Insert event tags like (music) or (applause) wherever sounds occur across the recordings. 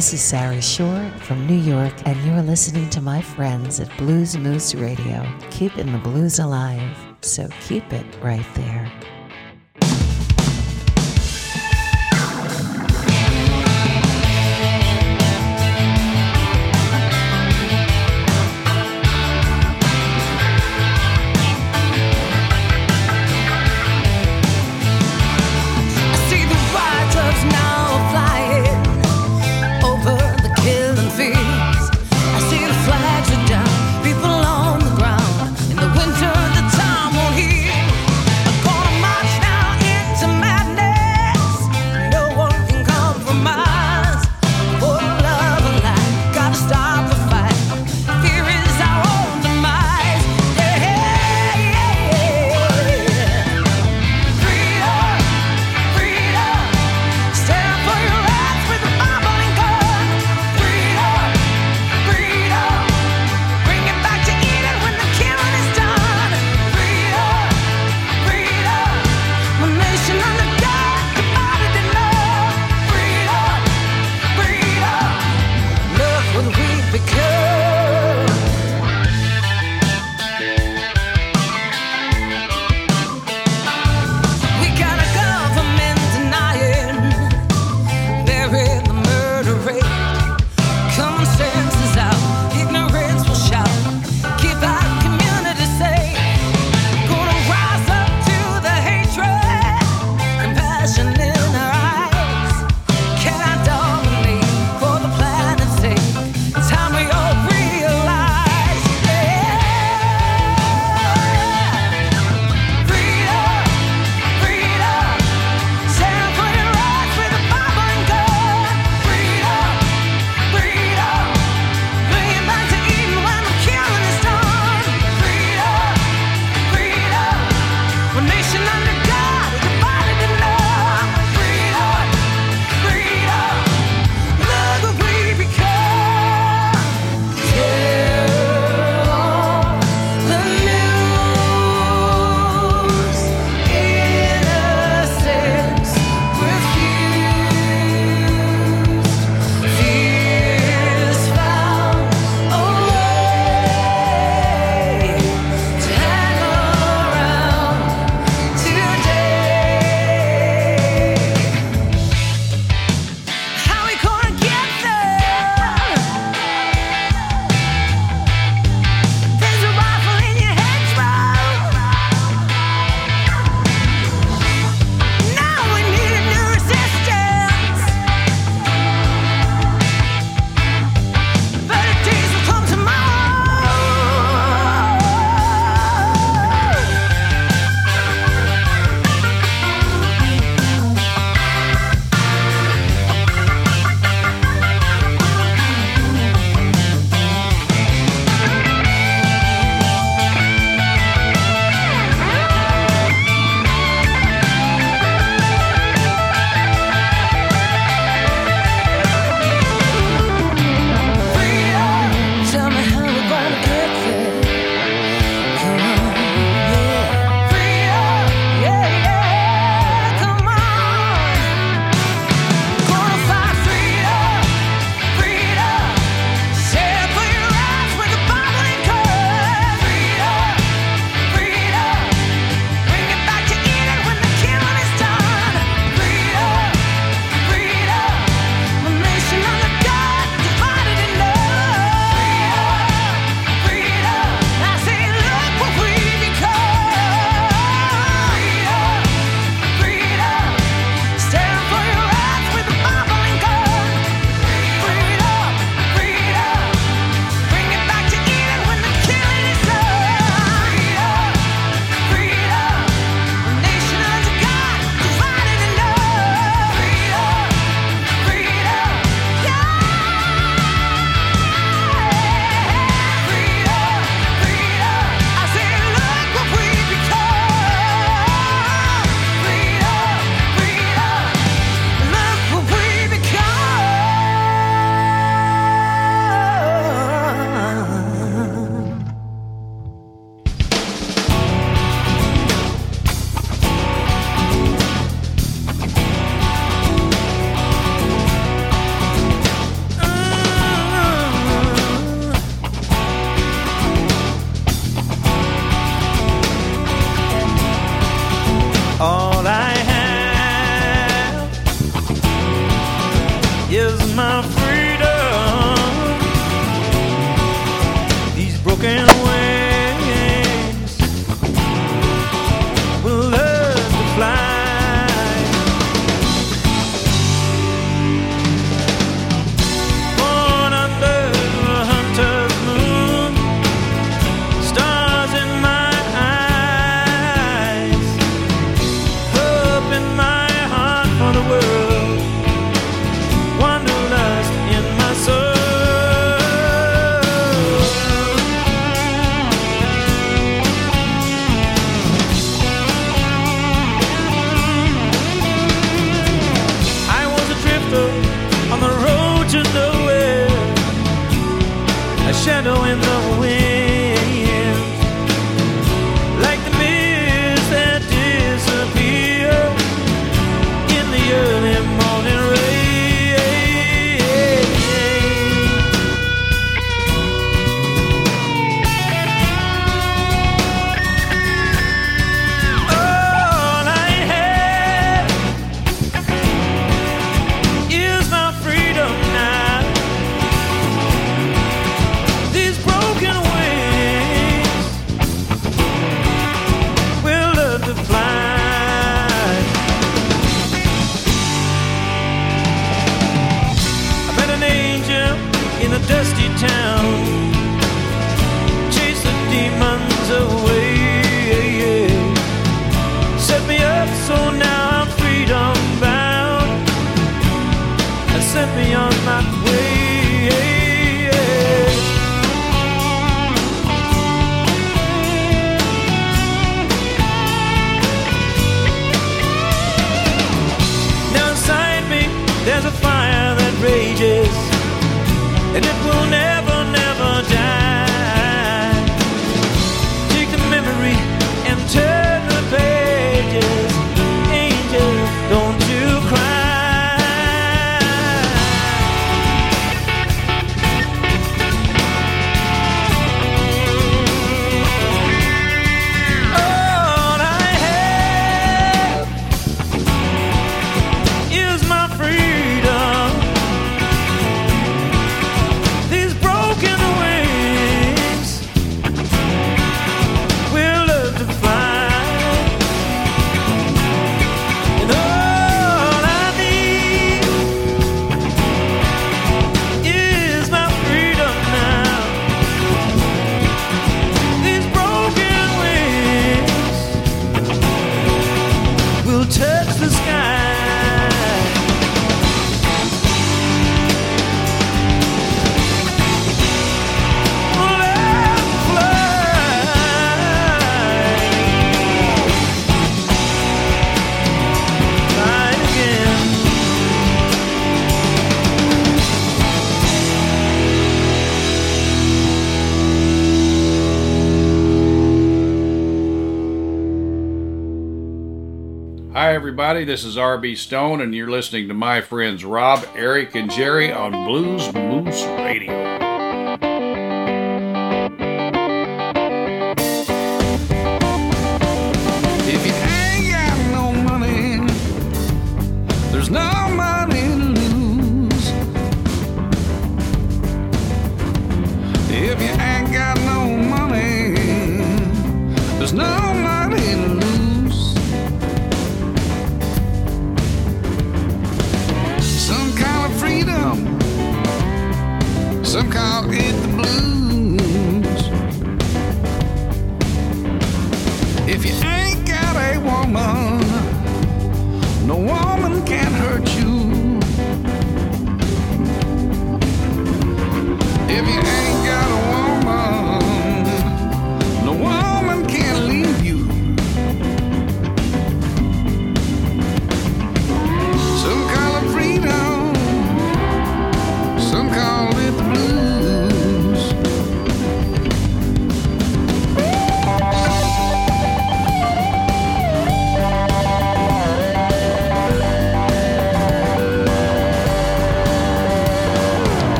This is Sarah Shore from New York, and you're listening to my friends at Blues Moose Radio, keeping the blues alive. So keep it right there. everybody. This is R.B. Stone, and you're listening to my friends Rob, Eric, and Jerry on Blues Moose if you ain't got a woman, no woman can hurt you.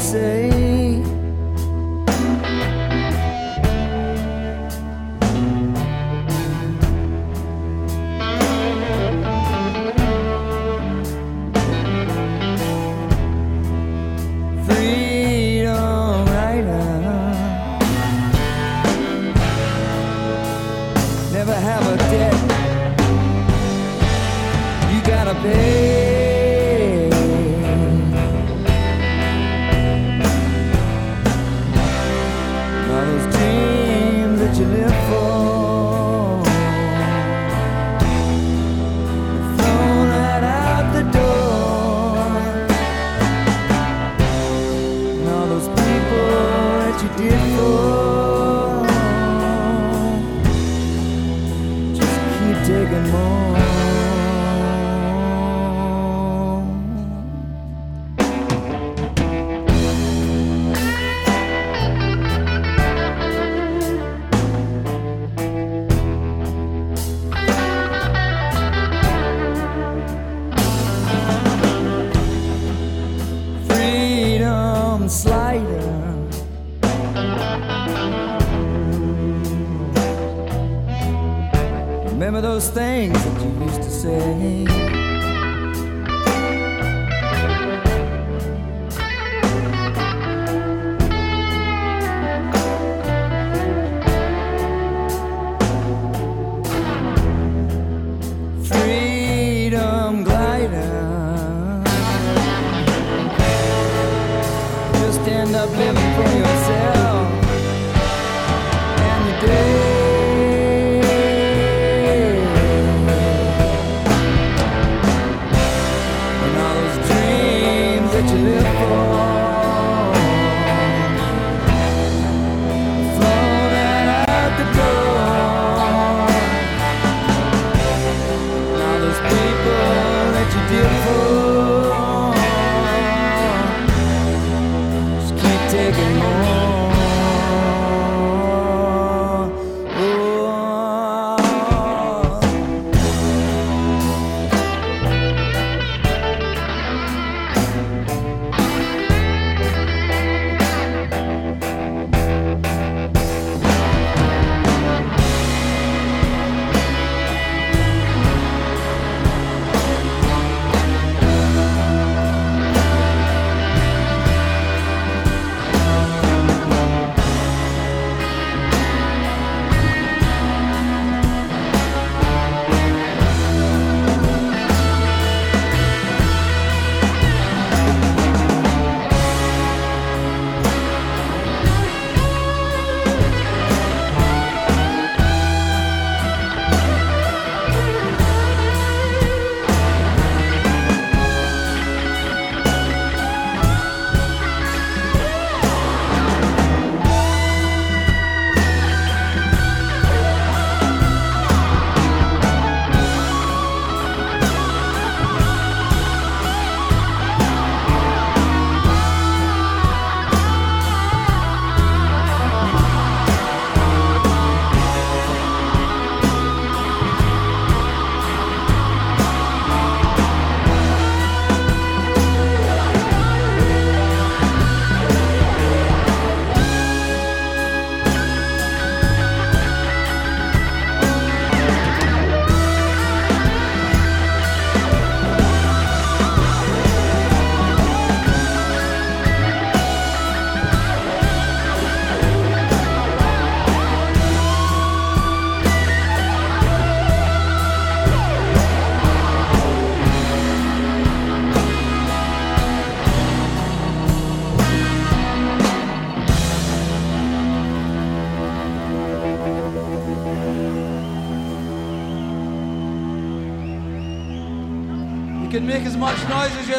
say. Freedom right. Never have a debt. You gotta pay. things that you used to say.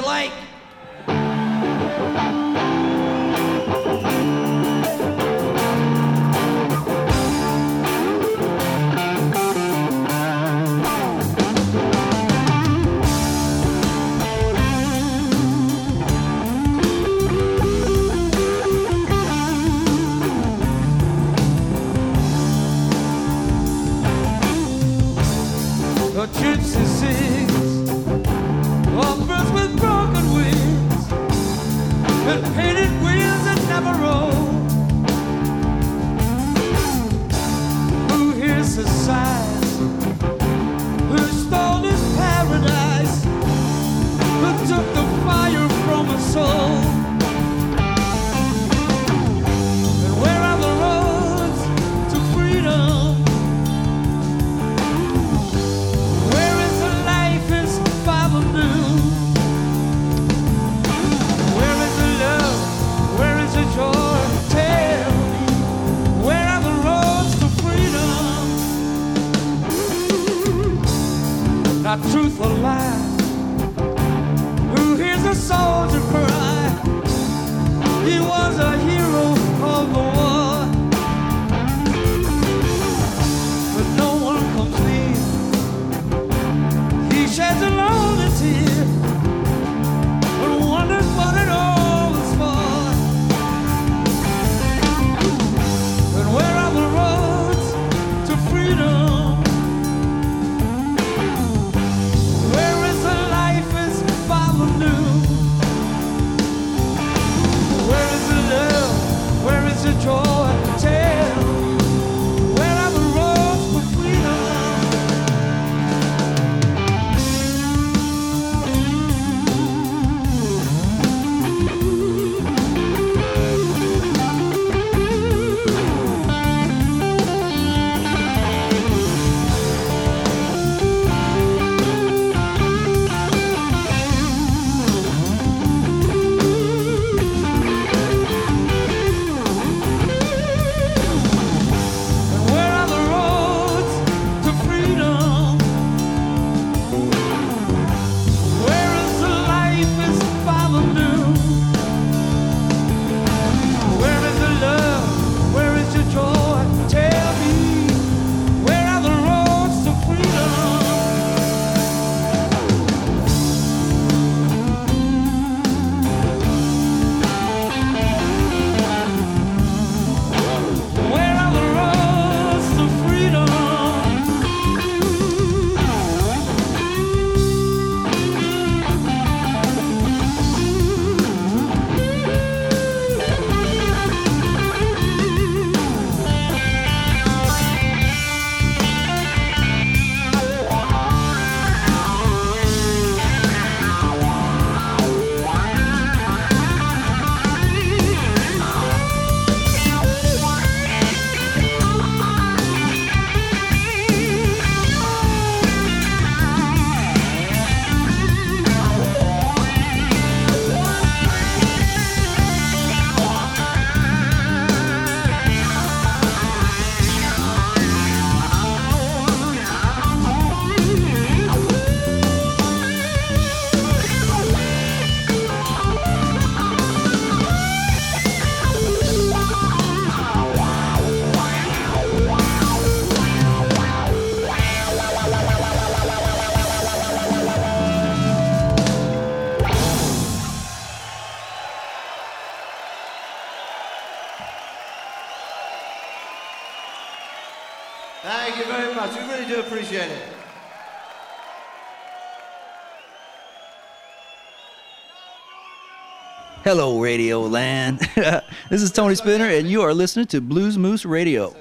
like Hello, Radio Land. (laughs) this is Tony Spinner, and you are listening to Blues Moose Radio.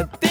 But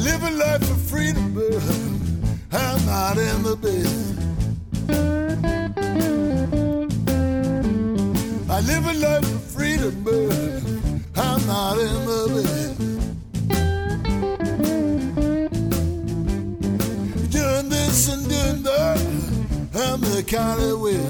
live a life of freedom, but I'm not in the business. I live a life of freedom, but I'm not in the business. Doing this and doing that, I'm the kind of way.